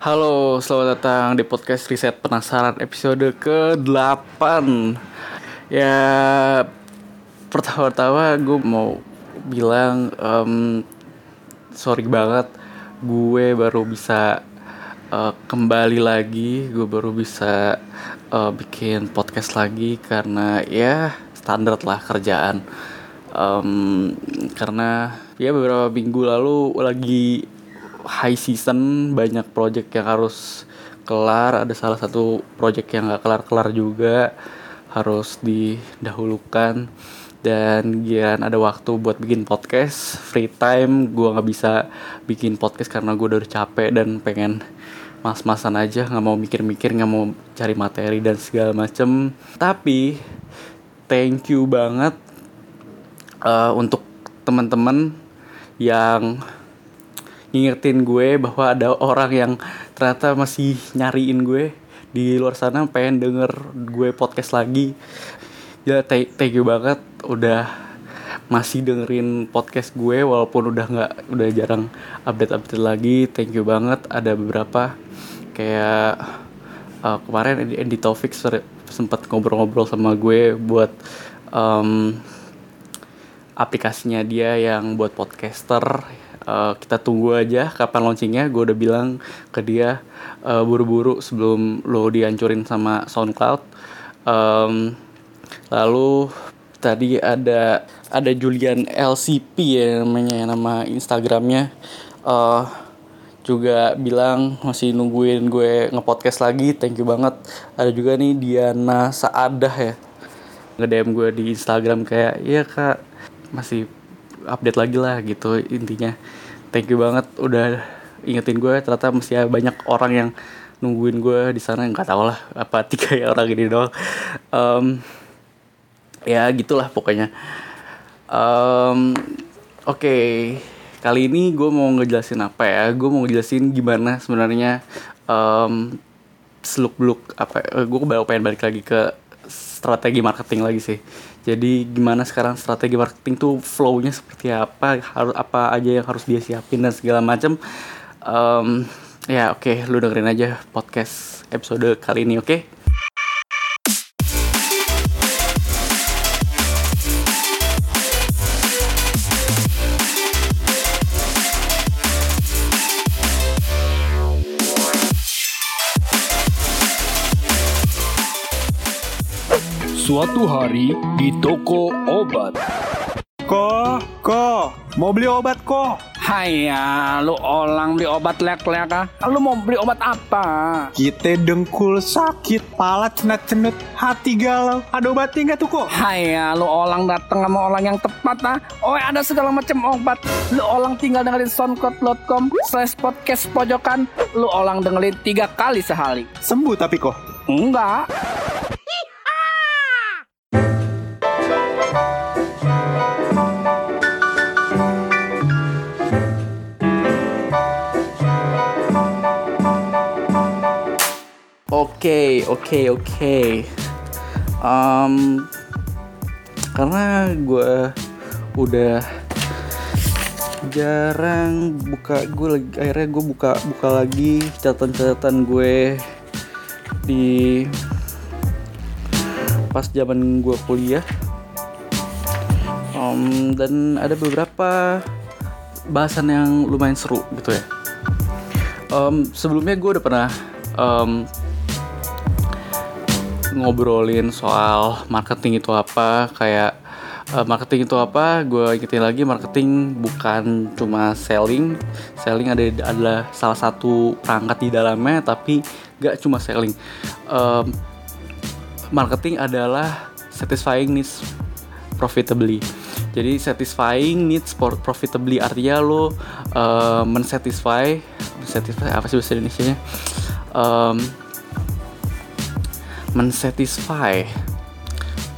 Halo, selamat datang di podcast Riset Penasaran episode ke-8 Ya, pertama-tama gue mau bilang um, Sorry banget, gue baru bisa uh, kembali lagi. Gue baru bisa uh, bikin podcast lagi Karena ya standar lah kerjaan. Um, Karena ya beberapa minggu lalu lagi high season banyak project yang harus kelar. Ada salah satu project yang gak kelar-kelar juga harus didahulukan. Dan gian ada waktu buat bikin podcast free time. Gue nggak bisa bikin podcast karena gue udah capek dan pengen mas-masan aja. Nggak mau mikir-mikir nggak mau cari materi dan segala macem. Tapi thank you banget uh, untuk teman-teman yang ngingetin gue bahwa ada orang yang ternyata masih nyariin gue di luar sana pengen denger gue podcast lagi. Ya thank, you banget udah masih dengerin podcast gue walaupun udah nggak udah jarang update update lagi. Thank you banget. Ada beberapa kayak uh, kemarin Andy Taufik sempat ngobrol-ngobrol sama gue buat um, aplikasinya dia yang buat podcaster uh, kita tunggu aja kapan launchingnya. Gue udah bilang ke dia uh, buru-buru sebelum lo dihancurin sama SoundCloud. Um, lalu tadi ada ada Julian LCP ya namanya nama Instagramnya. Uh, juga bilang masih nungguin gue ngepodcast lagi. Thank you banget. Ada juga nih Diana Saadah ya. nge-DM gue di Instagram kayak iya kak masih update lagi lah gitu intinya thank you banget udah ingetin gue. Ternyata masih banyak orang yang nungguin gue di sana. Nggak tau lah apa tiga ya orang ini doang. Um, ya gitulah pokoknya. Um, oke okay. kali ini gue mau ngejelasin apa ya? Gue mau ngejelasin gimana sebenarnya um, seluk beluk apa gue baru pengen balik lagi ke strategi marketing lagi sih jadi gimana sekarang strategi marketing tuh flownya seperti apa harus apa aja yang harus dia siapin dan segala macam um, ya oke okay, lu dengerin aja podcast episode kali ini oke okay? Suatu hari di toko obat. Ko, ko, mau beli obat ko? Haya, lu orang beli obat lek-lek ah? Lu mau beli obat apa? Kita dengkul sakit, pala cenut-cenut, hati galau. Ada obatnya nggak tuh kok? Haya, lu orang datang sama orang yang tepat ah? Oh ada segala macam obat. Lu orang tinggal dengerin soundcloud.com slash podcast pojokan. Lu orang dengerin tiga kali sehari. Sembuh tapi kok? Enggak. Oke, oke, oke. Karena gue udah jarang buka gue lagi akhirnya gue buka buka lagi catatan-catatan gue di pas zaman gue kuliah um, dan ada beberapa bahasan yang lumayan seru gitu ya um, sebelumnya gue udah pernah um, ngobrolin soal marketing itu apa kayak uh, marketing itu apa gue ingetin lagi marketing bukan cuma selling. Selling ada adalah salah satu perangkat di dalamnya tapi gak cuma selling. Um, marketing adalah satisfying needs profitably. Jadi satisfying needs profitably artinya lo uh, mensatisfy mensatisfy apa sih bahasa Indonesia nya um, mensatisfy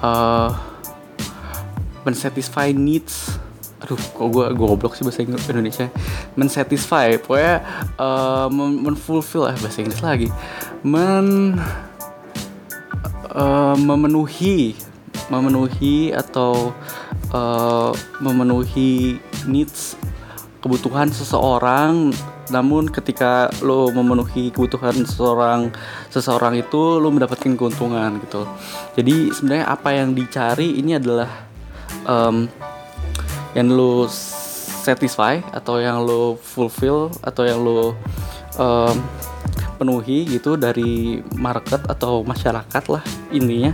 uh, mensatisfy needs. Aduh kok gue goblok sih bahasa Indonesia. Mensatisfy pokoknya uh, menfulfill lah bahasa Inggris lagi. Men uh, memenuhi memenuhi atau uh, memenuhi needs kebutuhan seseorang namun ketika lo memenuhi kebutuhan seseorang seseorang itu lo mendapatkan keuntungan gitu. Jadi sebenarnya apa yang dicari ini adalah um, yang lo satisfy atau yang lo fulfill atau yang lo um, penuhi gitu dari market atau masyarakat lah intinya.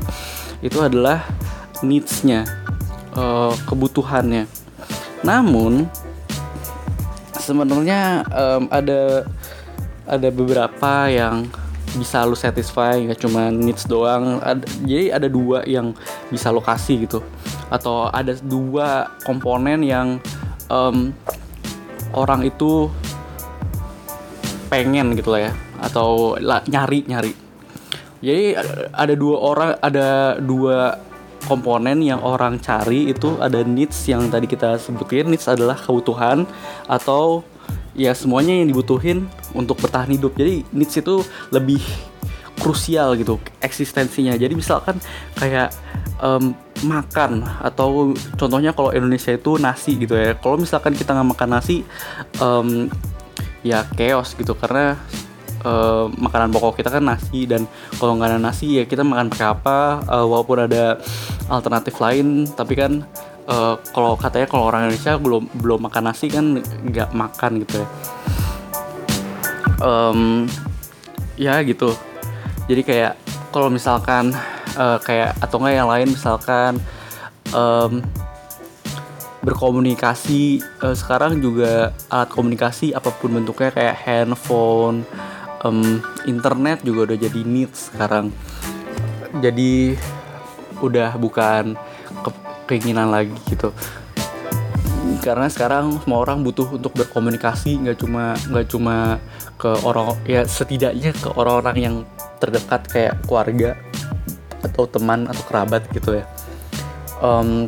Itu adalah needs-nya uh, kebutuhannya. Namun sebenarnya um, ada ada beberapa yang bisa lo satisfy nggak cuma needs doang. Ada, jadi ada dua yang bisa lokasi gitu. Atau ada dua komponen yang um, orang itu pengen gitu lah ya. Atau nyari nyari. Jadi ada dua orang ada dua komponen yang orang cari itu ada needs yang tadi kita sebutin. Needs adalah kebutuhan atau ya semuanya yang dibutuhin untuk bertahan hidup. Jadi needs itu lebih krusial gitu eksistensinya. Jadi misalkan kayak um, makan atau contohnya kalau Indonesia itu nasi gitu ya. Kalau misalkan kita nggak makan nasi um, ya chaos gitu. Karena uh, makanan pokok kita kan nasi dan kalau nggak ada nasi ya kita makan pakai apa uh, walaupun ada alternatif lain tapi kan uh, kalau katanya kalau orang Indonesia belum belum makan nasi kan nggak makan gitu ya. Um, ya gitu. Jadi kayak kalau misalkan uh, kayak atau enggak yang lain misalkan um, berkomunikasi sekarang juga alat komunikasi apa pun bentuknya kayak handphone um, internet juga udah jadi needs sekarang. Jadi udah bukan ke keinginan lagi gitu. Karena sekarang semua orang butuh untuk berkomunikasi nggak cuma nggak cuma ke orang ya setidaknya ke orang-orang yang terdekat kayak keluarga atau teman atau kerabat gitu ya. Um,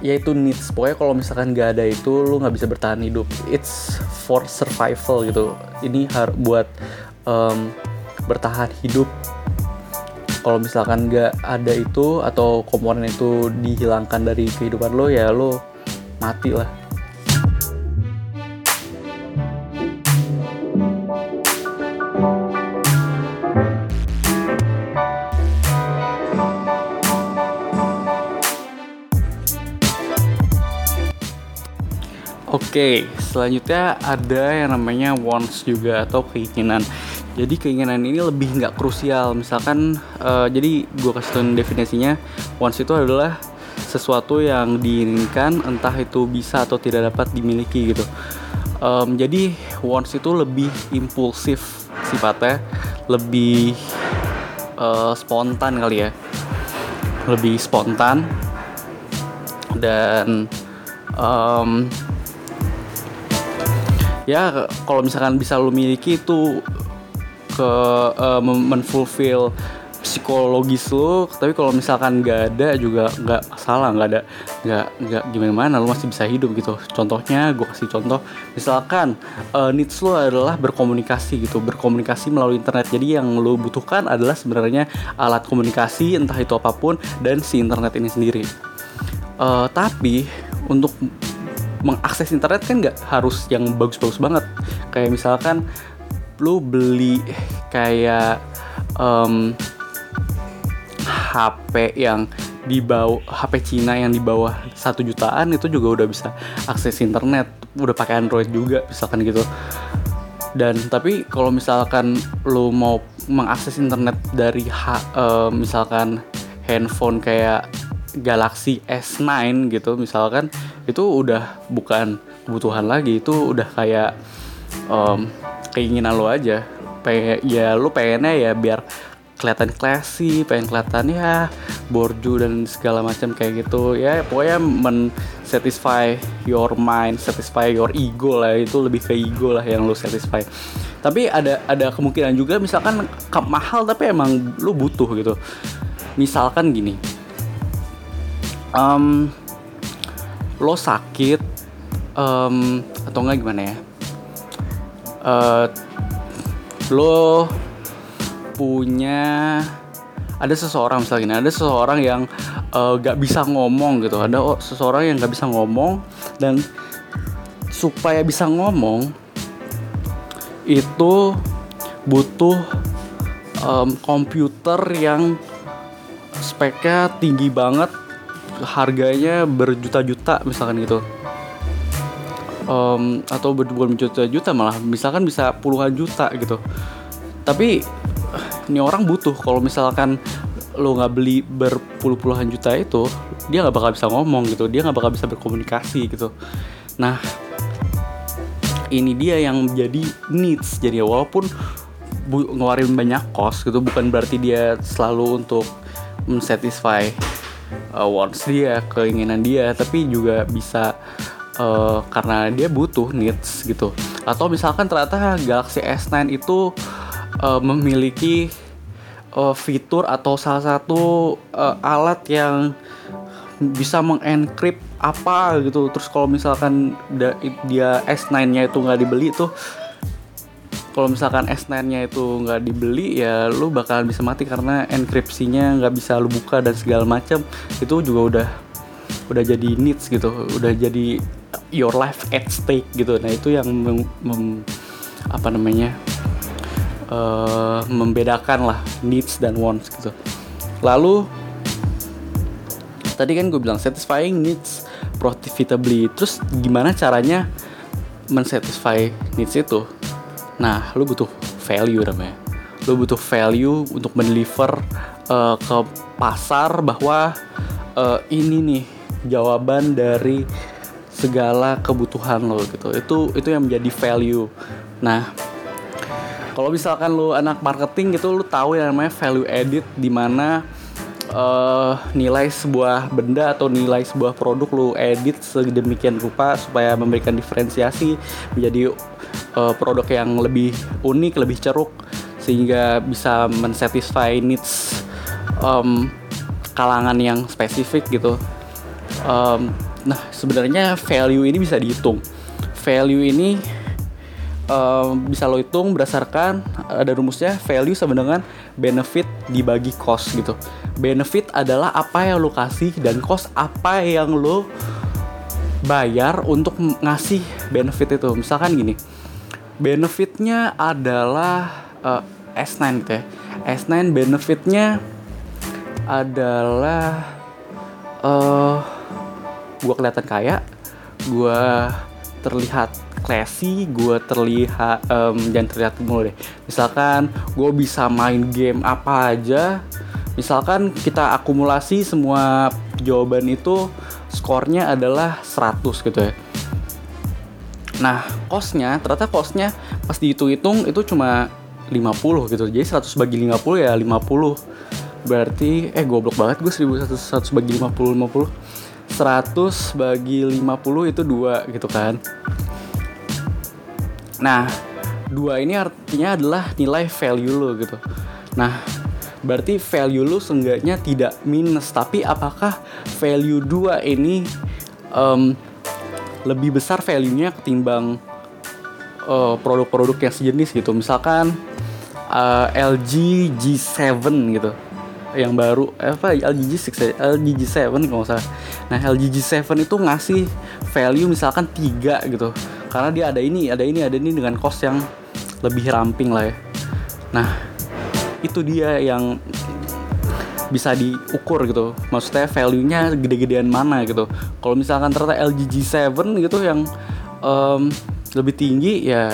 ya itu needs. Pokoknya kalau misalkan gak ada itu lu nggak bisa bertahan hidup. It's for survival gitu. Ini harus buat um, bertahan hidup. Kalau misalkan nggak ada itu atau komponen itu dihilangkan dari kehidupan lo ya lo mati lah Oke, selanjutnya ada yang namanya wants juga atau keinginan. Jadi keinginan ini lebih nggak krusial. Misalkan, uh, jadi gue kasih tau definisinya, wants itu adalah sesuatu yang diinginkan, entah itu bisa atau tidak dapat dimiliki gitu. Um, jadi wants itu lebih impulsif sifatnya, lebih uh, spontan kali ya, lebih spontan dan um, ya kalau misalkan bisa lo miliki itu ke uh, menfulfill psikologis lo tapi kalau misalkan nggak ada juga nggak masalah nggak ada nggak nggak gimana mana lo masih bisa hidup gitu. Contohnya gue kasih contoh misalkan uh, needs lo adalah berkomunikasi gitu berkomunikasi melalui internet. Jadi yang lo butuhkan adalah sebenarnya alat komunikasi entah itu apa pun dan si internet ini sendiri. Uh, tapi untuk mengakses internet kan nggak harus yang bagus-bagus banget. Kayak misalkan lu beli kayak um, HP yang di bawah HP Cina yang di bawah satu jutaan itu juga udah bisa akses internet. Udah pakai Android juga misalkan gitu. Dan tapi kalau misalkan lu mau mengakses internet dari ha, uh, misalkan handphone kayak Galaxy S9 gitu misalkan itu udah bukan kebutuhan lagi itu udah kayak um, keinginan lo aja pengen ya lo pengennya ya biar kelihatan classy, pengen kelihatan ya borju dan segala macam kayak gitu ya pokoknya men satisfy your mind, satisfy your ego lah itu lebih ke ego lah yang lo satisfy. Tapi ada ada kemungkinan juga misalkan mahal tapi emang lo butuh gitu. Misalkan gini, um, lo sakit um, atau enggak gimana ya? Uh, lo punya ada seseorang misalnya ada seseorang yang uh, gak bisa ngomong gitu. Ada oh, seseorang yang gak bisa ngomong dan supaya bisa ngomong itu butuh um, komputer yang speknya tinggi banget harganya berjuta-juta misalkan gitu. Um, atau bukan berjuta-juta malah misalkan bisa puluhan juta gitu. Tapi ini orang butuh. Kalau misalkan lo nggak beli berpuluh-puluhan juta itu dia nggak bakal bisa ngomong gitu. Dia nggak bakal bisa berkomunikasi gitu. Nah ini dia yang jadi needs. Jadi walaupun ngeluarin banyak cost gitu bukan berarti dia selalu untuk mensatisfy uh, wants dia keinginan dia tapi juga bisa uh, karena dia butuh needs gitu. Atau misalkan ternyata Galaxy S9 itu uh, memiliki uh, fitur atau salah satu uh, alat yang bisa mengencrypt apa gitu. Terus kalau misalkan dia S9-nya itu nggak dibeli tuh kalau misalkan S9-nya itu nggak dibeli ya lu bakalan bisa mati karena enkripsinya nggak bisa lu buka dan segala macam itu juga udah udah jadi needs gitu udah jadi your life at stake gitu nah itu yang mem, mem, apa namanya uh, membedakan lah needs dan wants gitu. Lalu tadi kan gue bilang satisfying needs profitably. Terus gimana caranya mensatisfy needs itu? Nah, lu butuh value namanya. Lu butuh value untuk mendeliver uh, ke pasar bahwa uh, ini nih jawaban dari segala kebutuhan lo gitu. Itu itu yang menjadi value. Nah, kalau misalkan lu anak marketing gitu lu tahu yang namanya value edit di mana uh, nilai sebuah benda atau nilai sebuah produk lu edit sedemikian rupa supaya memberikan diferensiasi menjadi uh, produk yang lebih unik, lebih ceruk sehingga bisa mensatisfy needs um, kalangan yang spesifik gitu. Um, nah sebenarnya value ini bisa dihitung. Value ini uh, bisa lo hitung berdasarkan ada rumusnya value sama dengan benefit dibagi cost gitu. Benefit adalah apa yang lo kasih dan cost apa yang lo bayar untuk ngasih benefit itu. Misalkan gini, benefitnya adalah uh, S9 gitu ya. S9 benefitnya adalah uh, gua kelihatan kaya, gua terlihat classy gue terlihat um, jangan terlihat mulu deh misalkan gue bisa main game apa aja misalkan kita akumulasi semua jawaban itu skornya adalah 100 gitu ya. Nah costnya ternyata costnya pas dihitung-hitung itu cuma 50 gitu. Jadi 100 bagi 50 ya 50 berarti eh goblok banget gue 1100 100 bagi 50 50 100 bagi 50 itu dua gitu kan. Nah, dua ini artinya adalah nilai value lo gitu. Nah, berarti value lo seenggaknya tidak minus, tapi apakah value dua ini um, lebih besar value-nya ketimbang uh, produk-produk yang sejenis gitu. Misalkan uh, LG G7 gitu yang baru eh, apa LG G6 LG G7 kalau salah. Nah LG G7 itu ngasih value misalkan tiga gitu karena dia ada ini ada ini ada ini dengan cost yang lebih ramping lah ya nah itu dia yang bisa diukur gitu. Maksudnya value-nya gede-gedean mana gitu. Kalau misalkan ternyata LG G7 gitu yang um, lebih tinggi ya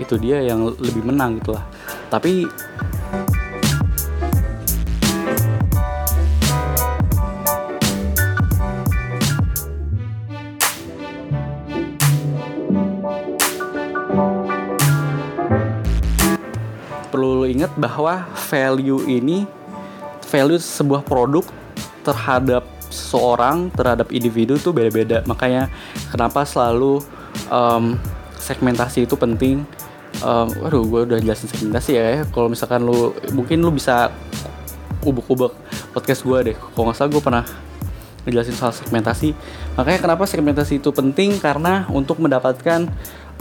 itu dia yang lebih menang gitu lah. Tapi bahwa value ini value sebuah produk terhadap seorang terhadap individu itu beda-beda. Makanya kenapa selalu um, segmentasi itu penting. Um, waduh gue udah jelasin segmentasi ya kalau misalkan lu mungkin lu bisa ubuk-ubuk podcast gue deh. Kalau nggak salah gue pernah ngejelasin soal segmentasi. Makanya kenapa segmentasi itu penting? Karena untuk mendapatkan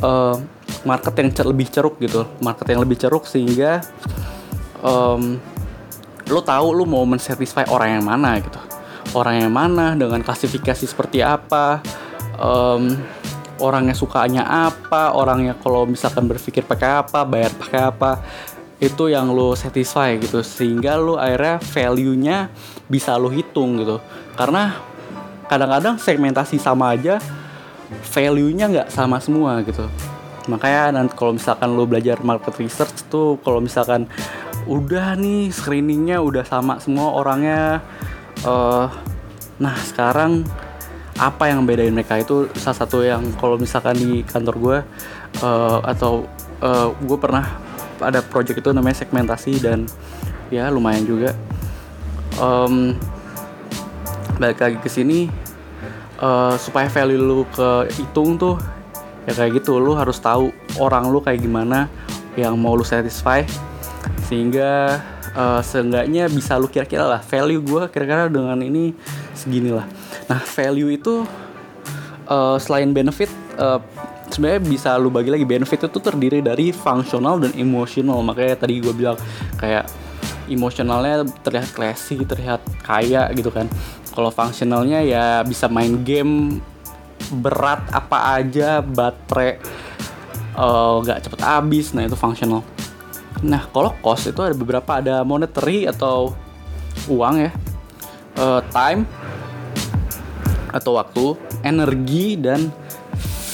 uh, market yang lebih ceruk gitu. Market yang lebih ceruk sehingga um, lo tahu lo mau mensatisfy orang yang mana gitu. Orang yang mana dengan klasifikasi seperti apa um, orangnya sukanya apa orangnya kalau misalkan berpikir pakai apa bayar pakai apa itu yang lo satisfy gitu. Sehingga lo akhirnya value-nya bisa lo hitung gitu. Karena kadang-kadang segmentasi sama aja value-nya nggak sama semua gitu. Makanya nanti kalau misalkan lo belajar market research tuh kalau misalkan udah nih screeningnya udah sama semua orangnya. Uh, nah sekarang apa yang bedain mereka itu? Salah satu yang kalau misalkan di kantor gue uh, atau uh, gue pernah ada project itu namanya segmentasi dan ya lumayan juga. Um, balik lagi ke sini uh, supaya value lu ke hitung tuh ya kayak gitu. Lu harus tahu orang lu kayak gimana yang mau lu satisfy sehingga uh, seenggaknya bisa lu kira-kira lah value gue kira-kira dengan ini segini lah nah value itu uh, selain benefit uh, sebenarnya bisa lu bagi lagi benefit itu terdiri dari fungsional dan emosional makanya tadi gue bilang kayak emosionalnya terlihat classy terlihat kaya gitu kan. Kalau fungsionalnya ya bisa main game berat apa aja baterai nggak uh, cepet habis. Nah itu fungsional nah kalau cost itu ada beberapa ada monetary atau uang ya. Uh, time atau waktu energi dan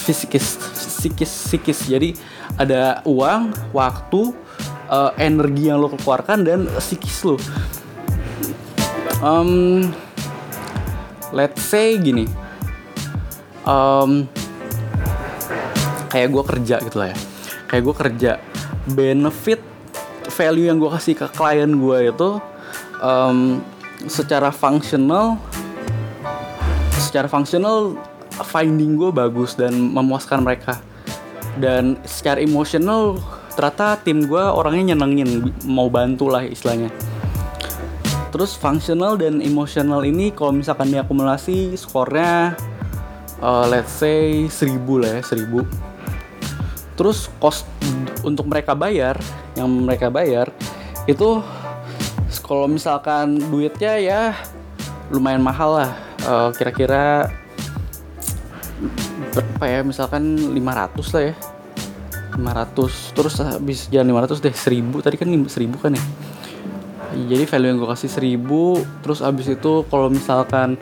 fisikis psikis psikis jadi ada uang waktu uh, energi yang lo keluarkan dan psikis lo. Um, let's say gini. Um, kayak gue kerja gitu lah ya. Kayak gue kerja benefit value yang gue kasih ke klien gue itu um, secara fungsional secara fungsional finding gue bagus dan memuaskan mereka. Dan secara emosional ternyata tim gue orangnya nyenengin mau bantu lah istilahnya. Terus fungsional dan emosional ini kalau misalkan diakumulasi skornya uh, let's say 1000 lah ya 1000 terus cost untuk mereka bayar yang mereka bayar itu kalau misalkan duitnya ya lumayan mahal lah. Uh, kira-kira berapa ya? Misalkan 500 lah ya. 500 terus habis jalan 500 deh 1000 tadi kan 1000 kan ya? Jadi value yang gue kasih 1000 terus habis itu kalau misalkan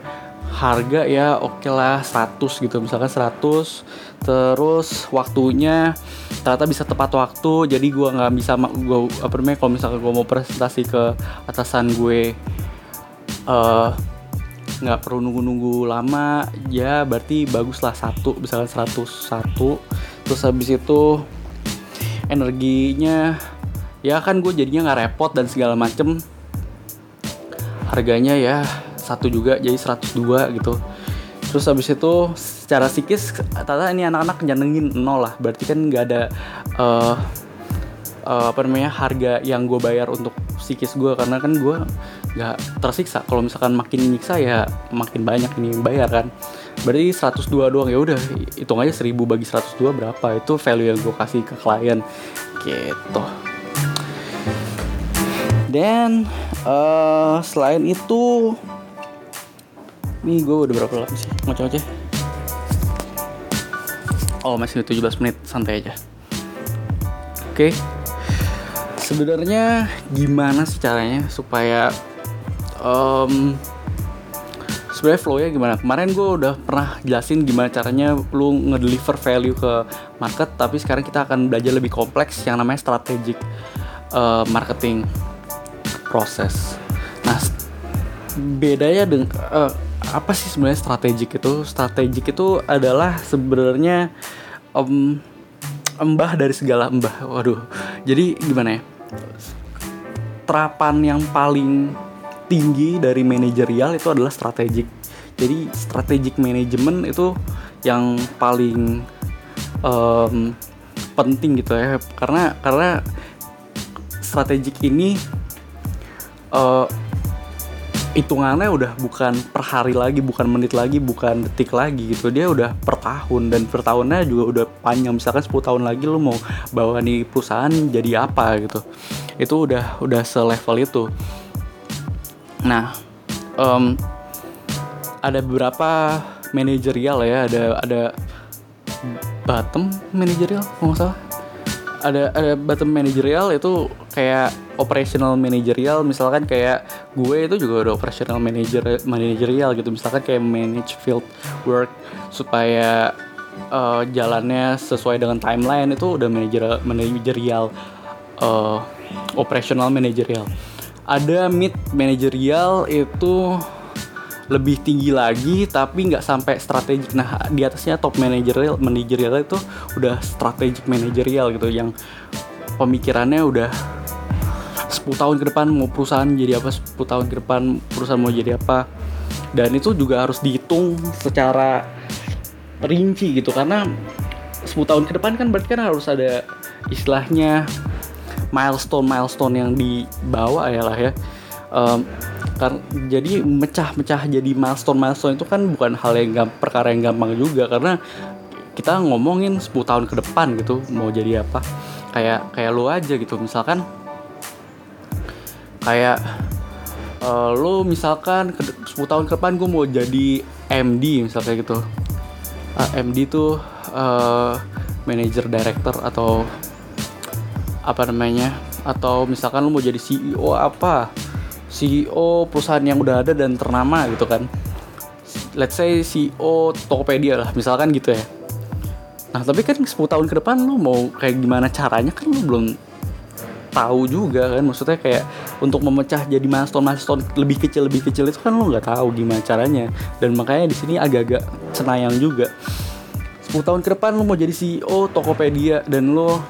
harga ya oke okay lah 100 gitu misalkan 100 terus waktunya ternyata bisa tepat waktu jadi gue nggak bisa gue apa namanya kalau misalkan gue mau presentasi ke atasan gue uh, nggak perlu nunggu-nunggu lama ya berarti bagus lah satu misalkan 101 terus habis itu energinya ya kan gue jadinya nggak repot dan segala macem. Harganya ya satu juga jadi 102 gitu. Terus habis itu secara psikis tata ini anak-anak nyenengin nol lah. Berarti kan nggak ada uh, uh, apa namanya harga yang gue bayar untuk psikis gue karena kan gue nggak tersiksa. Kalau misalkan makin nyiksa ya makin banyak ini bayar kan. Berarti 102 doang. Ya udah hitung aja 1000 bagi 102 berapa. Itu value yang gue kasih ke klien. Gitu. Dan uh, selain itu ini gue udah berapa lama sih? Ngoceh-ngoceh. Oh masih 17 menit. Santai aja. Oke. Okay sebenarnya gimana sih caranya supaya um, sebenarnya flow-nya gimana? Kemarin gue udah pernah jelasin gimana caranya lu ngedeliver value ke market, tapi sekarang kita akan belajar lebih kompleks yang namanya strategic uh, marketing proses. Nah, bedanya dengan uh, apa sih sebenarnya strategik itu? Strategik itu adalah sebenarnya um, embah dari segala embah. Waduh. Jadi gimana ya? terapan yang paling tinggi dari manajerial itu adalah strategik. Jadi strategic management itu yang paling um, penting gitu ya karena karena strategik ini uh, hitungannya udah bukan per hari lagi, bukan menit lagi, bukan detik lagi gitu. Dia udah per tahun dan per tahunnya juga udah panjang. Misalkan 10 tahun lagi lu mau bawa nih perusahaan jadi apa gitu. Itu udah udah selevel itu. Nah, um, ada beberapa manajerial ya, ada ada bottom managerial kalau nggak salah ada ada bottom managerial itu kayak operational managerial. Misalkan kayak gue itu juga udah operational manager managerial gitu. Misalkan kayak manage field work supaya uh, jalannya sesuai dengan timeline itu udah manager managerial uh, operational managerial. Ada mid managerial itu lebih tinggi lagi tapi nggak sampai strategik nah di atasnya top managerial managerial itu udah strategic managerial gitu yang pemikirannya udah 10 tahun ke depan mau perusahaan jadi apa 10 tahun ke depan perusahaan mau jadi apa. Dan itu juga harus dihitung secara rinci gitu karena 10 tahun ke depan kan berarti kan harus ada istilahnya milestone milestone yang dibawa ya lah ya kan jadi mecah-mecah jadi milestone milestone itu kan bukan hal yang gampang, perkara yang gampang juga. Karena kita ngomongin 10 tahun ke depan gitu mau jadi apa. Kayak kayak lo aja gitu misalkan kayak uh, lo misalkan ke, 10 tahun ke depan gue mau jadi MD misalnya gitu. Uh, ah, MD tuh uh, manager director atau apa namanya atau misalkan lo mau jadi CEO apa CEO perusahaan yang udah ada dan ternama gitu kan. Let's say CEO Tokopedia lah misalkan gitu ya. Nah tapi kan 10 tahun ke depan lu mau kayak gimana caranya kan lu belum tahu juga kan. Maksudnya kayak untuk memecah jadi milestone milestone lebih kecil lebih kecil itu kan lu nggak tahu gimana caranya. Dan makanya di sini agak-agak senayang juga. 10 tahun ke depan lu mau jadi CEO Tokopedia dan lu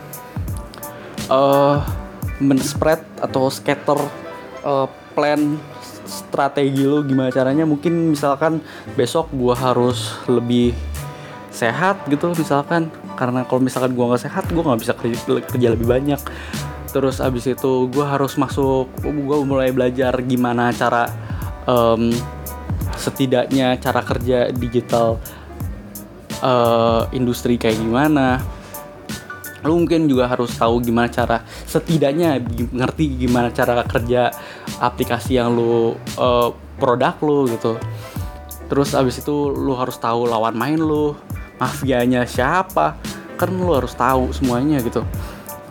uh, men-spread atau scatter uh, plan strategi lo gimana caranya? Mungkin misalkan besok gua harus lebih sehat gitu misalkan. Karena kalau misalkan gua nggak sehat gua nggak bisa kerja, lebih banyak. Terus abis itu gua harus masuk gua mulai belajar gimana cara um, setidaknya cara kerja digital uh, industri kayak gimana. Lu mungkin juga harus tahu gimana cara setidaknya ngerti gimana cara kerja aplikasi yang lu uh, produk lu gitu. Terus abis itu lu harus tahu lawan main lu mafianya siapa. Kan lu harus tahu semuanya gitu.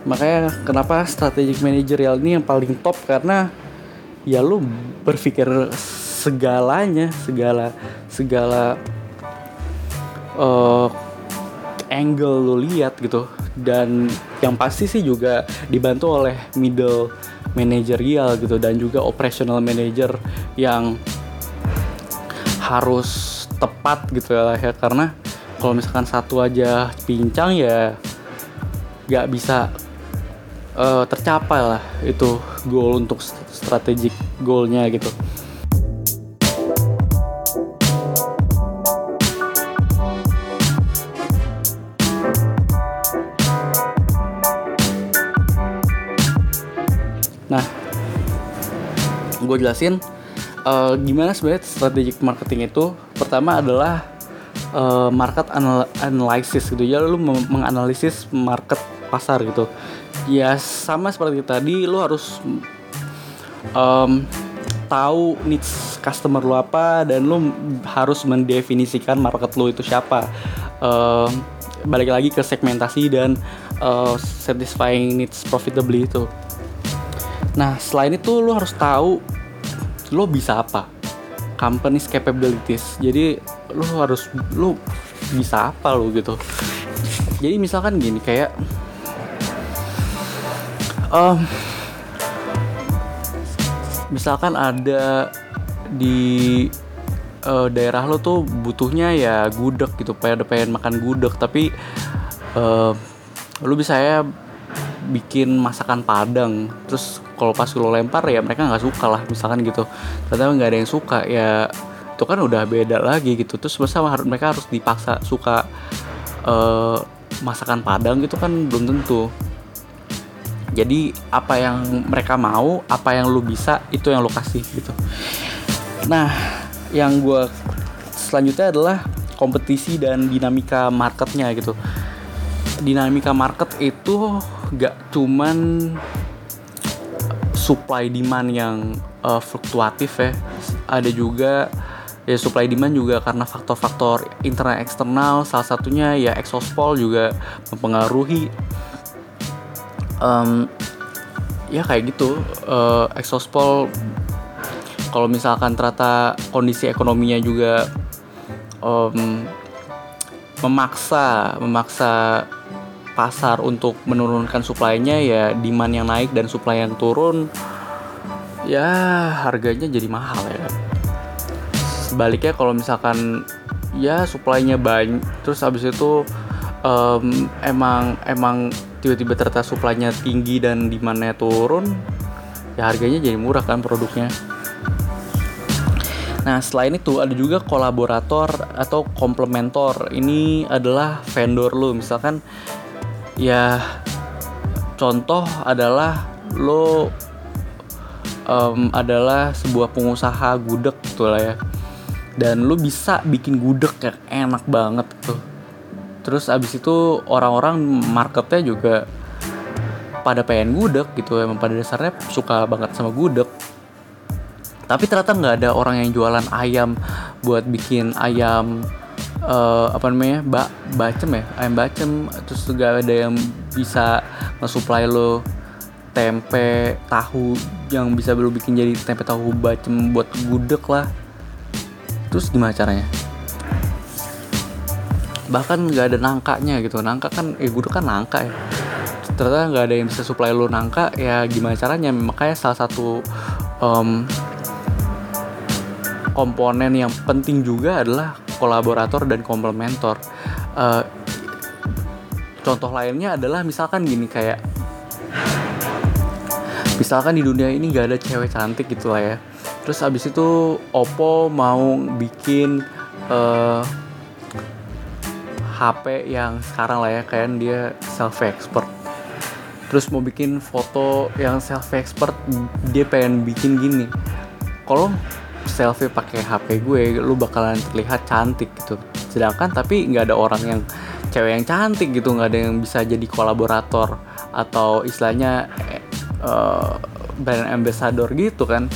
Makanya kenapa strategic managerial ini yang paling top? Karena ya lu berpikir segalanya segala segala uh, angle lu lihat gitu. Dan yang pasti sih juga dibantu oleh middle managerial gitu dan juga operational manager yang harus tepat gitu ya ya karena kalau misalkan satu aja pincang ya nggak bisa uh, tercapai lah itu goal untuk strategic goalnya gitu. Gue jelasin uh, gimana sebenarnya strategic marketing itu? Pertama adalah uh, market anal analysis gitu. Ya lu menganalisis market pasar gitu. Ya sama seperti tadi lu harus um, tahu needs customer lu apa dan lu harus mendefinisikan market lu itu siapa. Uh, balik lagi ke segmentasi dan uh, satisfying needs profitably itu. Nah selain itu lu harus tahu lo bisa apa? Company's capabilities. Jadi lo harus lo bisa apa lo gitu. Jadi misalkan gini kayak um, misalkan ada di uh, daerah lo tuh butuhnya ya gudeg gitu pengen pengen makan gudeg tapi uh, lo bisa ya bikin masakan padang. Terus kalau pas lo lempar ya mereka nggak suka lah misalkan gitu. Ternyata nggak ada yang suka ya itu kan udah beda lagi gitu. Terus masa mereka harus dipaksa suka uh, masakan padang gitu kan belum tentu. Jadi apa yang mereka mau apa yang lu bisa itu yang lo kasih gitu. Nah yang gue selanjutnya adalah kompetisi dan dinamika marketnya gitu dinamika market itu gak cuman supply demand yang uh, fluktuatif ya. Ada juga ya supply demand juga karena faktor-faktor internal eksternal. Salah satunya ya exospol juga mempengaruhi um, ya kayak gitu uh, exospol kalau misalkan ternyata kondisi ekonominya juga um, memaksa memaksa pasar untuk menurunkan supply-nya ya demand yang naik dan supply yang turun ya harganya jadi mahal ya. Sebaliknya kalau misalkan ya supply-nya banyak terus habis itu um, emang emang tiba-tiba ternyata supply-nya tinggi dan demand-nya turun ya harganya jadi murah kan produknya Nah, selain itu ada juga kolaborator atau komplementor. Ini adalah vendor lu. Misalkan ya contoh adalah lo um, adalah sebuah pengusaha gudeg gitu lah ya. Dan lo bisa bikin gudeg yang enak banget tuh. Terus abis itu orang-orang marketnya juga pada pengen gudeg gitu emang pada dasarnya suka banget sama gudeg tapi ternyata nggak ada orang yang jualan ayam buat bikin ayam uh, apa namanya ba bacem ya? Ayam bacem terus juga ada yang bisa nge-supply lo tempe tahu yang bisa lo bikin jadi tempe tahu bacem buat gudeg lah. Terus gimana caranya? Bahkan nggak ada nangkanya gitu. Nangka kan eh gudeg kan nangka ya. Ternyata nggak ada yang bisa supply lo nangka ya gimana caranya? Makanya salah satu um, komponen yang penting juga adalah kolaborator dan komplementor. Uh, contoh lainnya adalah misalkan gini kayak misalkan di dunia ini gak ada cewek cantik gitu lah ya. Terus abis itu Oppo mau bikin uh, eh, HP yang sekarang lah ya kayak dia selfie expert. Terus mau bikin foto yang selfie expert dia pengen bikin gini. Kalau selfie pakai HP gue lu bakalan terlihat cantik gitu. Sedangkan tapi nggak ada orang yang cewek yang cantik gitu nggak ada yang bisa jadi kolaborator atau istilahnya uh, brand ambassador gitu kan.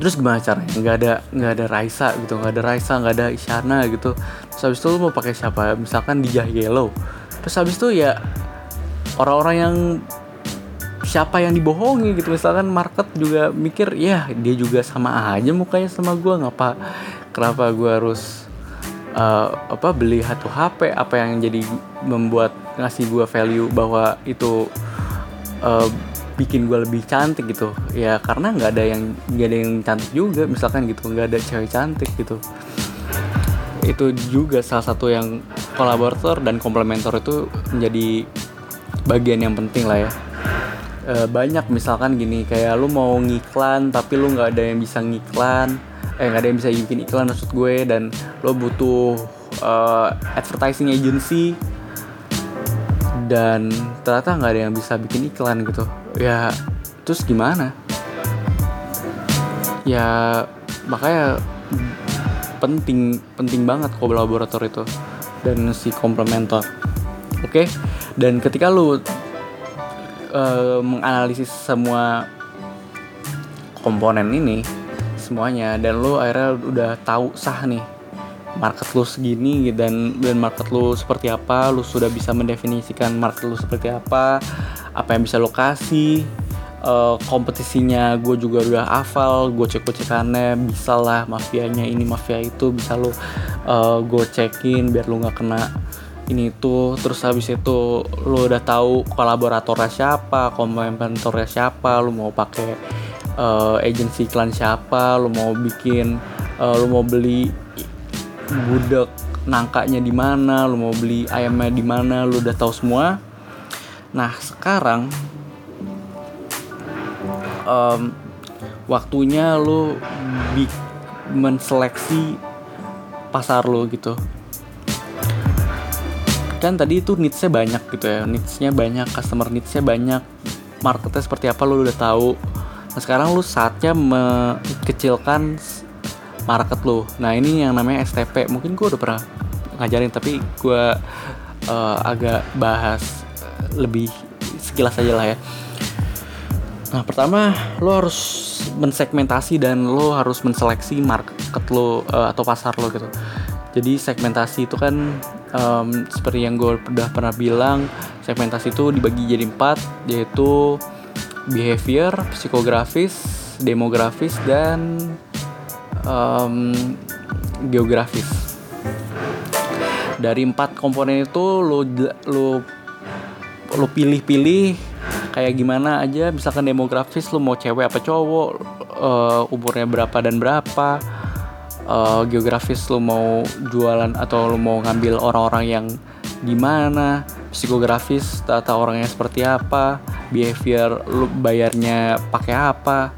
Terus gimana caranya? Nggak ada nggak ada Raisa gitu nggak ada Raisa nggak ada Isyana gitu. Terus habis itu lu mau pakai siapa? Misalkan di Yellow. Terus habis itu ya orang-orang yang siapa yang dibohongi gitu. Misalkan market juga mikir ya dia juga sama aja mukanya sama gue ngapa kenapa gue harus uh, apa beli satu HP apa yang jadi membuat ngasih gue value bahwa itu uh, bikin gue lebih cantik gitu? Ya karena nggak ada yang nggak ada yang cantik juga. Misalkan gitu nggak ada cewek cantik gitu. Itu juga salah satu yang kolaborator dan komplementer itu menjadi bagian yang penting lah ya e, banyak. Misalkan gini kayak lu mau ngiklan tapi lu nggak ada yang bisa ngiklan eh nggak ada yang bisa bikin iklan maksud gue dan lo butuh uh, advertising agency dan ternyata nggak ada yang bisa bikin iklan gitu. Ya terus gimana? Ya makanya penting penting banget kolaborator itu dan si komplementer. Oke? Okay? dan ketika lu uh, menganalisis semua komponen ini semuanya dan lo akhirnya udah tahu sah nih market lo segini dan dan market lo seperti apa lo sudah bisa mendefinisikan market lo seperti apa apa yang bisa lo kasih uh, kompetisinya gue juga udah hafal gue cek cekannya bisa lah mafianya ini mafia itu bisa lo uh, gue cekin biar lo nggak kena ini itu terus habis itu lu udah tahu kolaboratornya siapa komplementornya siapa lu mau pakai uh, agensi iklan siapa lu mau bikin uh, lu mau beli gudeg nangkanya di mana lu mau beli ayamnya di mana lu udah tahu semua. Nah sekarang um, waktunya lu menseleksi pasar lu gitu kan tadi itu needsnya banyak gitu ya. Needsnya banyak customer needsnya banyak. Marketnya seperti apa lu udah tahu. Nah sekarang lu saatnya mengecilkan market lu. Nah ini yang namanya STP mungkin gue udah pernah ngajarin tapi gue uh, agak bahas lebih sekilas aja lah ya. Nah pertama lu harus mensegmentasi dan lo harus menseleksi market lo uh, atau pasar lo gitu. Jadi segmentasi itu kan um, seperti yang gue udah pernah bilang segmentasi itu dibagi jadi empat yaitu behavior psikografis demografis dan um, geografis. Dari empat komponen itu lo lo lo pilih-pilih kayak gimana aja. Misalkan demografis lo mau cewek apa cowok uh, umurnya berapa dan berapa uh, geografis lo mau jualan atau lo mau ngambil orang-orang yang gimana psikografis tata orangnya seperti apa behavior lo bayarnya pakai apa.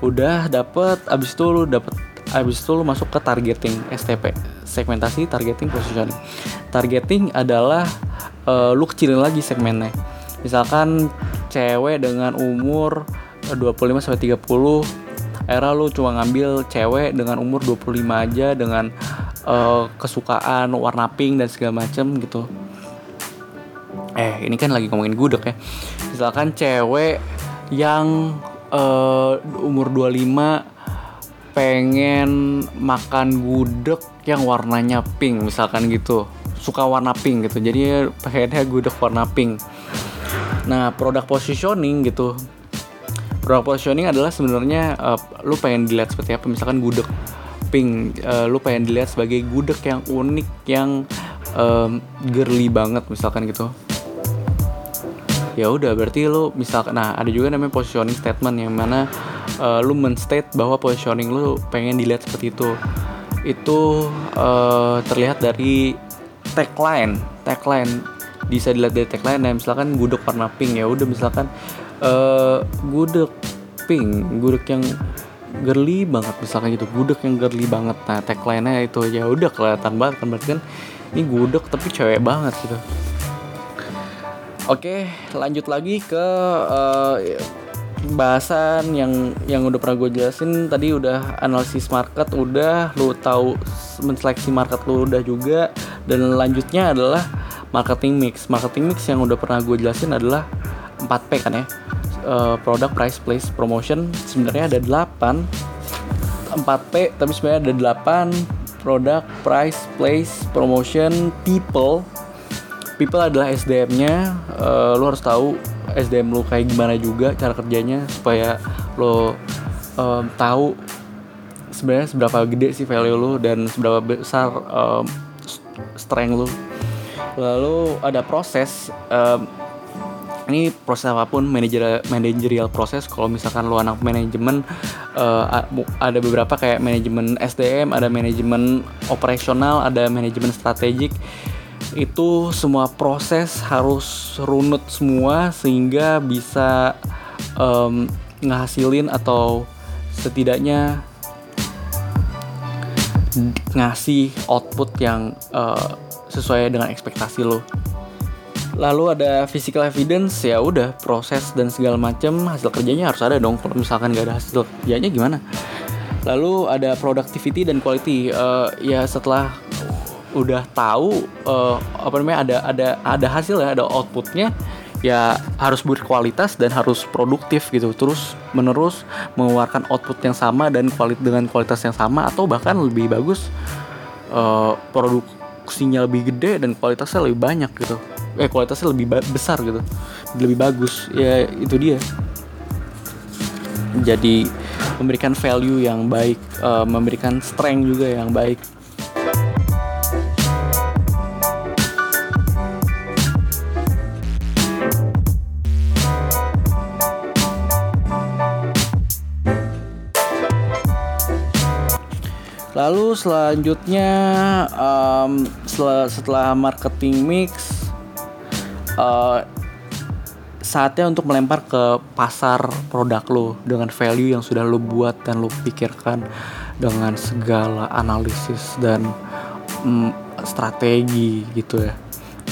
Udah dapet abis itu lo dapet abis itu lo masuk ke targeting STP segmentasi targeting positioning targeting adalah uh, lu kecilin lagi segmennya. Misalkan cewek dengan umur 25 sampai 30 era lu cuma ngambil cewek dengan umur 25 aja dengan uh, kesukaan warna pink dan segala macem gitu. Eh ini kan lagi ngomongin gudeg ya. Misalkan cewek yang uh, umur 25 pengen makan gudeg yang warnanya pink misalkan gitu. Suka warna pink gitu jadi pengennya gudeg warna pink. Nah produk positioning gitu produk positioning adalah sebenarnya uh, lu pengen dilihat seperti apa? Misalkan gudeg pink uh, lu pengen dilihat sebagai gudeg yang unik yang um, girly banget misalkan gitu. Ya udah berarti lu misalkan nah ada juga namanya positioning statement yang mana uh, lu menstate bahwa positioning lu pengen dilihat seperti itu. Itu uh, terlihat dari tagline tagline. Bisa dilihat dari tagline nah misalkan gudeg warna pink ya udah misalkan uh, gudeg pink gudeg yang girly banget misalkan gitu. Gudeg yang girly banget. Nah tagline-nya itu ya udah kelihatan banget kan berarti kan ini gudeg tapi cewek banget gitu. Oke, lanjut lagi ke uh, bahasan yang yang udah pernah gue jelasin tadi udah analisis market udah lu tahu menseleksi market lu udah juga. Dan lanjutnya adalah marketing mix. Marketing mix yang udah pernah gue jelasin adalah 4P kan ya. Uh, product price place promotion sebenarnya ada 8 4P tapi sebenarnya ada 8 product price place promotion people. People adalah SDM-nya uh, lu harus tahu SDM lu kayak gimana juga cara kerjanya supaya lo um, tahu sebenarnya seberapa gede sih value lu dan seberapa besar um, strength lu. Lalu ada proses um, ini proses apa pun manajer manajerial proses kalau misalkan lu anak manajemen uh, ada beberapa kayak manajemen SDM ada manajemen operasional ada manajemen strategik itu semua proses harus runut semua sehingga bisa um, ngasilin atau setidaknya ngasih output yang uh, sesuai dengan ekspektasi lo. Lalu ada physical evidence ya udah proses dan segala macam hasil kerjanya harus ada dong. Kalau misalkan gak ada hasil kerjanya gimana? Lalu ada productivity dan quality. Uh, ya setelah udah tahu uh, apa namanya ada ada ada hasil ya ada outputnya ya harus berkualitas dan harus produktif gitu terus menerus mengeluarkan output yang sama dan kualitas dengan kualitas yang sama atau bahkan lebih bagus uh, produksinya lebih gede dan kualitasnya lebih banyak gitu eh kualitasnya lebih besar gitu. Lebih bagus. Ya itu dia. Jadi memberikan value yang baik uh, memberikan strength juga yang baik. Lalu selanjutnya um, setelah, setelah marketing mix uh, saatnya untuk melempar ke pasar produk lo dengan value yang sudah lo buat dan lo pikirkan dengan segala analisis dan um, strategi gitu ya.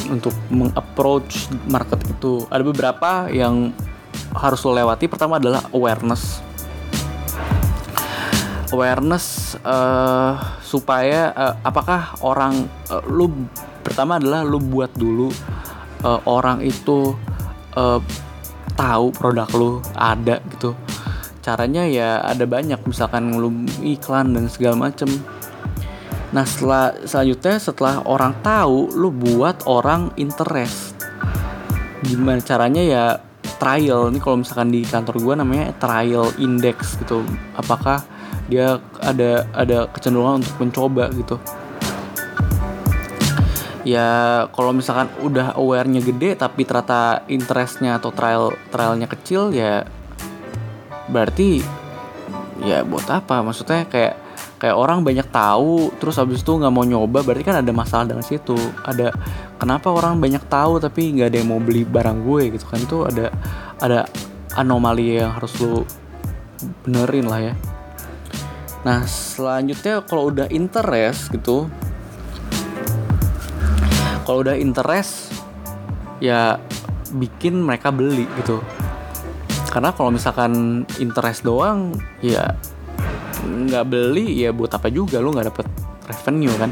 Untuk mengapproach market itu ada beberapa yang harus lo lewati. Pertama adalah awareness. Awareness uh, supaya uh, apakah orang uh, lu pertama adalah lu buat dulu uh, orang itu uh, tahu produk lu ada gitu. Caranya ya ada banyak misalkan lu iklan dan segala macem. Nah setelah selanjutnya setelah orang tahu lu buat orang interest. Gimana caranya ya trial. Ini kalau misalkan di kantor gue namanya trial index gitu. Apakah dia ada ada kecenderungan untuk mencoba gitu ya kalau misalkan udah awarenya gede tapi ternyata interestnya atau trial trialnya kecil ya berarti ya buat apa? Maksudnya kayak kayak orang banyak tahu terus habis itu nggak mau nyoba berarti kan ada masalah dengan situ. Ada kenapa orang banyak tahu tapi nggak ada yang mau beli barang gue gitu kan? Itu ada ada anomali yang harus lo benerin lah ya. Nah selanjutnya kalau udah interest gitu kalau udah interest ya bikin mereka beli gitu. Karena kalau misalkan interest doang ya nggak beli ya buat apa juga lu nggak dapet revenue kan?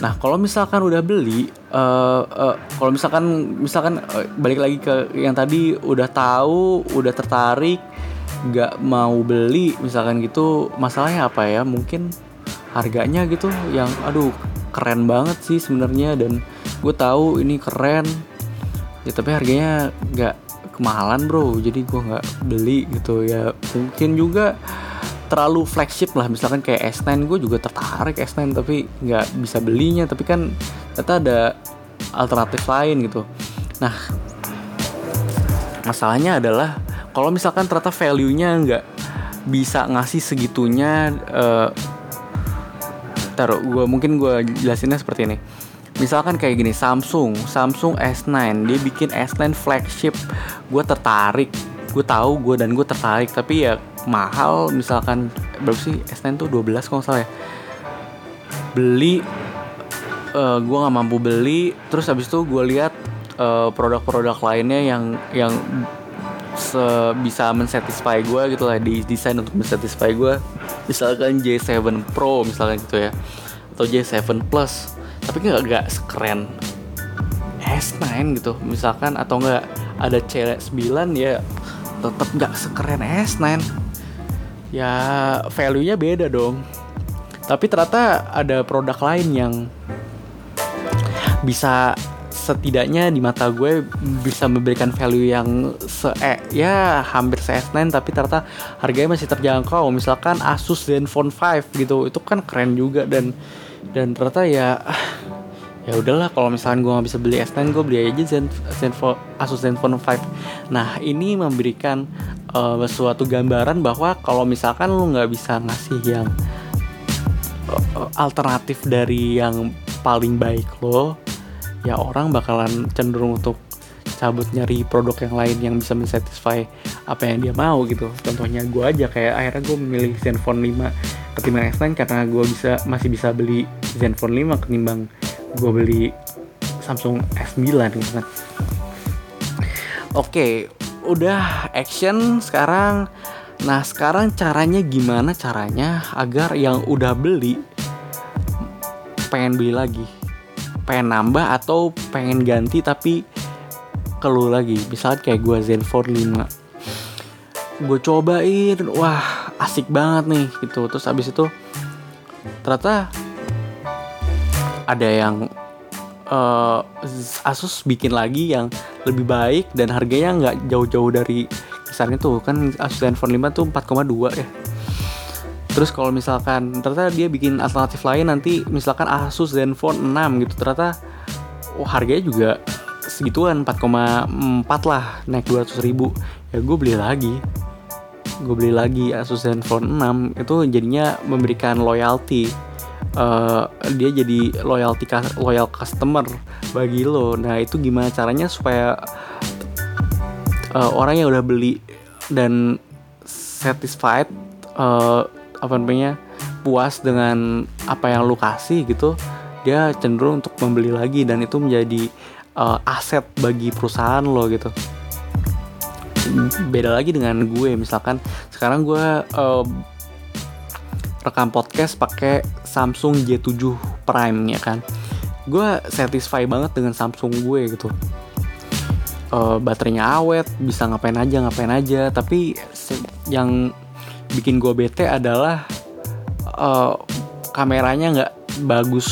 Nah kalau misalkan udah beli uh, uh, kalau misalkan misalkan uh, balik lagi ke yang tadi udah tahu udah tertarik nggak mau beli misalkan gitu masalahnya apa ya? Mungkin harganya gitu yang aduh keren banget sih sebenarnya dan gue tahu ini keren. Ya tapi harganya nggak kemahalan bro. Jadi gue nggak beli gitu. Ya mungkin juga terlalu flagship lah. Misalkan kayak S9 gue juga tertarik S9 tapi nggak bisa belinya. Tapi kan ternyata ada alternatif lain gitu. Nah masalahnya adalah kalau misalkan ternyata value-nya nggak bisa ngasih segitunya uh, taruh gue mungkin gue jelasinnya seperti ini. Misalkan kayak gini Samsung Samsung S9 dia bikin S9 flagship. Gue tertarik gue tahu gue dan gue tertarik tapi ya mahal. Misalkan berapa sih? S9 tuh 12 kalau salah ya. Beli uh, gue nggak mampu beli. Terus habis itu gue lihat uh, produk-produk lainnya yang yang bisa mensatisfy gue gitu lah di desain untuk mensatisfy gue misalkan J7 Pro misalkan gitu ya atau J7 Plus tapi nggak nggak sekeren S9 gitu misalkan atau nggak ada C9 ya tetap nggak sekeren S9 ya value-nya beda dong. Tapi ternyata ada produk lain yang bisa setidaknya di mata gue bisa memberikan value yang se eh, ya hampir se S9 tapi ternyata harganya masih terjangkau. Misalkan Asus Zenfone 5 gitu itu kan keren juga. Dan dan ternyata ya ya udahlah kalau misalkan gue nggak bisa beli S9 gue beli aja Zen, Zenfone Asus Zenfone 5 nah ini memberikan uh, suatu gambaran bahwa kalau misalkan lu nggak bisa ngasih yang uh, alternatif dari yang paling baik lo ya orang bakalan cenderung untuk cabut nyari produk yang lain yang bisa mensatisfy apa yang dia mau gitu. Contohnya gue aja kayak akhirnya gue memilih Zenfone 5 ketimbang S9 karena gue bisa masih bisa beli Zenfone 5 ketimbang gue beli Samsung S9 gitu kan. Oke udah action sekarang. Nah sekarang caranya gimana caranya agar yang udah beli pengen beli lagi pengen nambah atau pengen ganti tapi keluh lagi. Misalnya kayak gue Zenfone 5 gue cobain wah asik banget nih gitu. Terus abis itu ternyata ada yang uh, Asus bikin lagi yang lebih baik dan harganya nggak jauh-jauh dari kisaran itu kan Asus Zenfone 5 tuh 4,2 ya Terus kalau misalkan ternyata dia bikin alternatif lain nanti misalkan Asus Zenfone 6 gitu ternyata oh, harganya juga segituan 4,4 lah naik 200 ribu. Ya gue beli lagi. Gue beli lagi Asus Zenfone 6 itu jadinya memberikan loyalty. Uh, dia jadi loyalty loyal customer bagi lo. Nah itu gimana caranya supaya uh, orang yang udah beli dan satisfied uh, apa namanya puas dengan apa yang lu kasih gitu dia cenderung untuk membeli lagi dan itu menjadi uh, aset bagi perusahaan lo gitu. Beda lagi dengan gue misalkan sekarang gue uh, rekam podcast pakai Samsung J7 Prime ya kan. Gue satisfy banget dengan Samsung gue gitu. Uh, baterainya awet bisa ngapain aja ngapain aja tapi yang bikin gue bete adalah eh, kameranya nggak bagus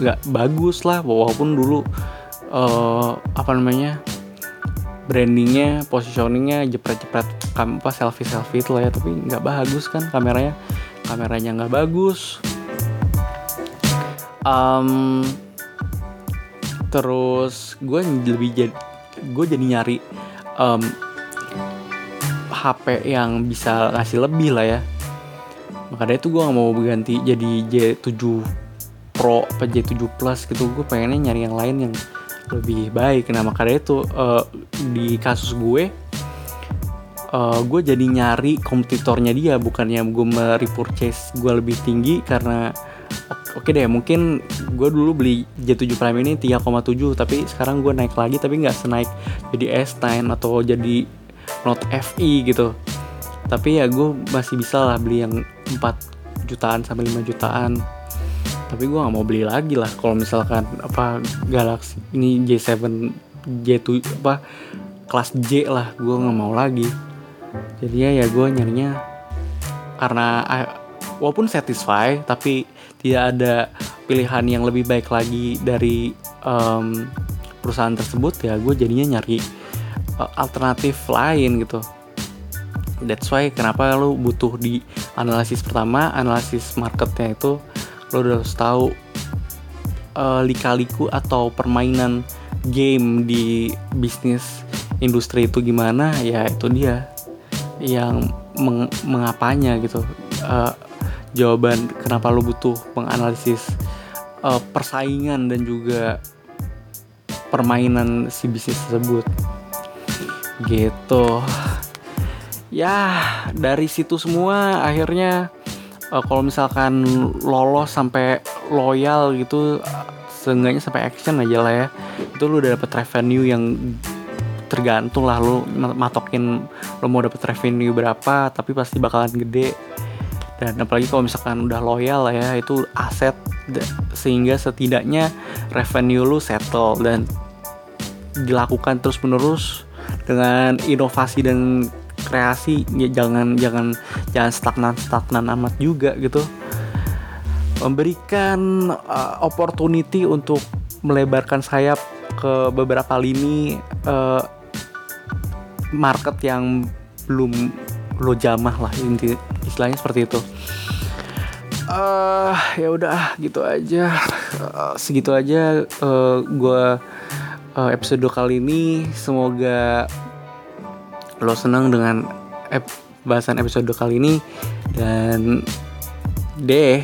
nggak bagus lah. Walaupun dulu eh, apa namanya brandingnya positioningnya jepret-jepret apa selfie selfie itu lah ya. Tapi nggak bagus kan kameranya. Kameranya nggak bagus. Em, terus gue lebih jadi gue jadi nyari em, HP yang bisa ngasih lebih lah ya. Makanya itu gue gak mau ganti jadi J7 Pro apa J7 Plus gitu. Gue pengennya nyari yang lain yang lebih baik. Nah makanya itu eh, di kasus gue eh, gue jadi nyari kompetitornya dia bukannya gue merepurchase gue lebih tinggi karena oke deh mungkin gue dulu beli J7 Prime ini 3,7 tapi sekarang gue naik lagi tapi nggak senaik jadi S9 atau jadi Note FE gitu. Tapi ya gue masih bisa lah beli yang 4 jutaan sampai 5 jutaan. Tapi gue nggak mau beli lagi lah kalau misalkan apa Galaxy ini J7 J7 apa kelas J lah. Gue nggak mau lagi. Jadinya ya gue nyarinya karena walaupun satisfy tapi tidak ada pilihan yang lebih baik lagi dari em, perusahaan tersebut ya gue jadinya nyari alternatif lain gitu. That's why kenapa lu butuh di analisis pertama analisis marketnya itu lo udah harus tahu eh, lika-liku atau permainan game di bisnis industri itu gimana ya itu dia yang meng- mengapanya gitu. Eh, jawaban kenapa lo butuh menganalisis eh, persaingan dan juga permainan si bisnis tersebut gitu. Ya dari situ semua akhirnya eh, kalau misalkan lolos sampai loyal gitu seenggaknya sampai action aja lah ya. Itu lu udah dapet revenue yang tergantung lah lu matokin lu mau dapet revenue berapa tapi pasti bakalan gede. Dan apalagi kalau misalkan udah loyal lah ya itu aset sehingga setidaknya revenue lu settle dan dilakukan terus menerus dengan inovasi dan kreasi ya jangan jangan jangan stagnan stagnan amat juga gitu. Memberikan uh, opportunity untuk melebarkan sayap ke beberapa lini uh, market yang belum lo jamah lah inti istilahnya seperti itu. Eh ya udah gitu aja. Eh, segitu aja eh, gua eh, episode kali ini semoga lo senang dengan ep- bahasan episode kali ini. Dan deh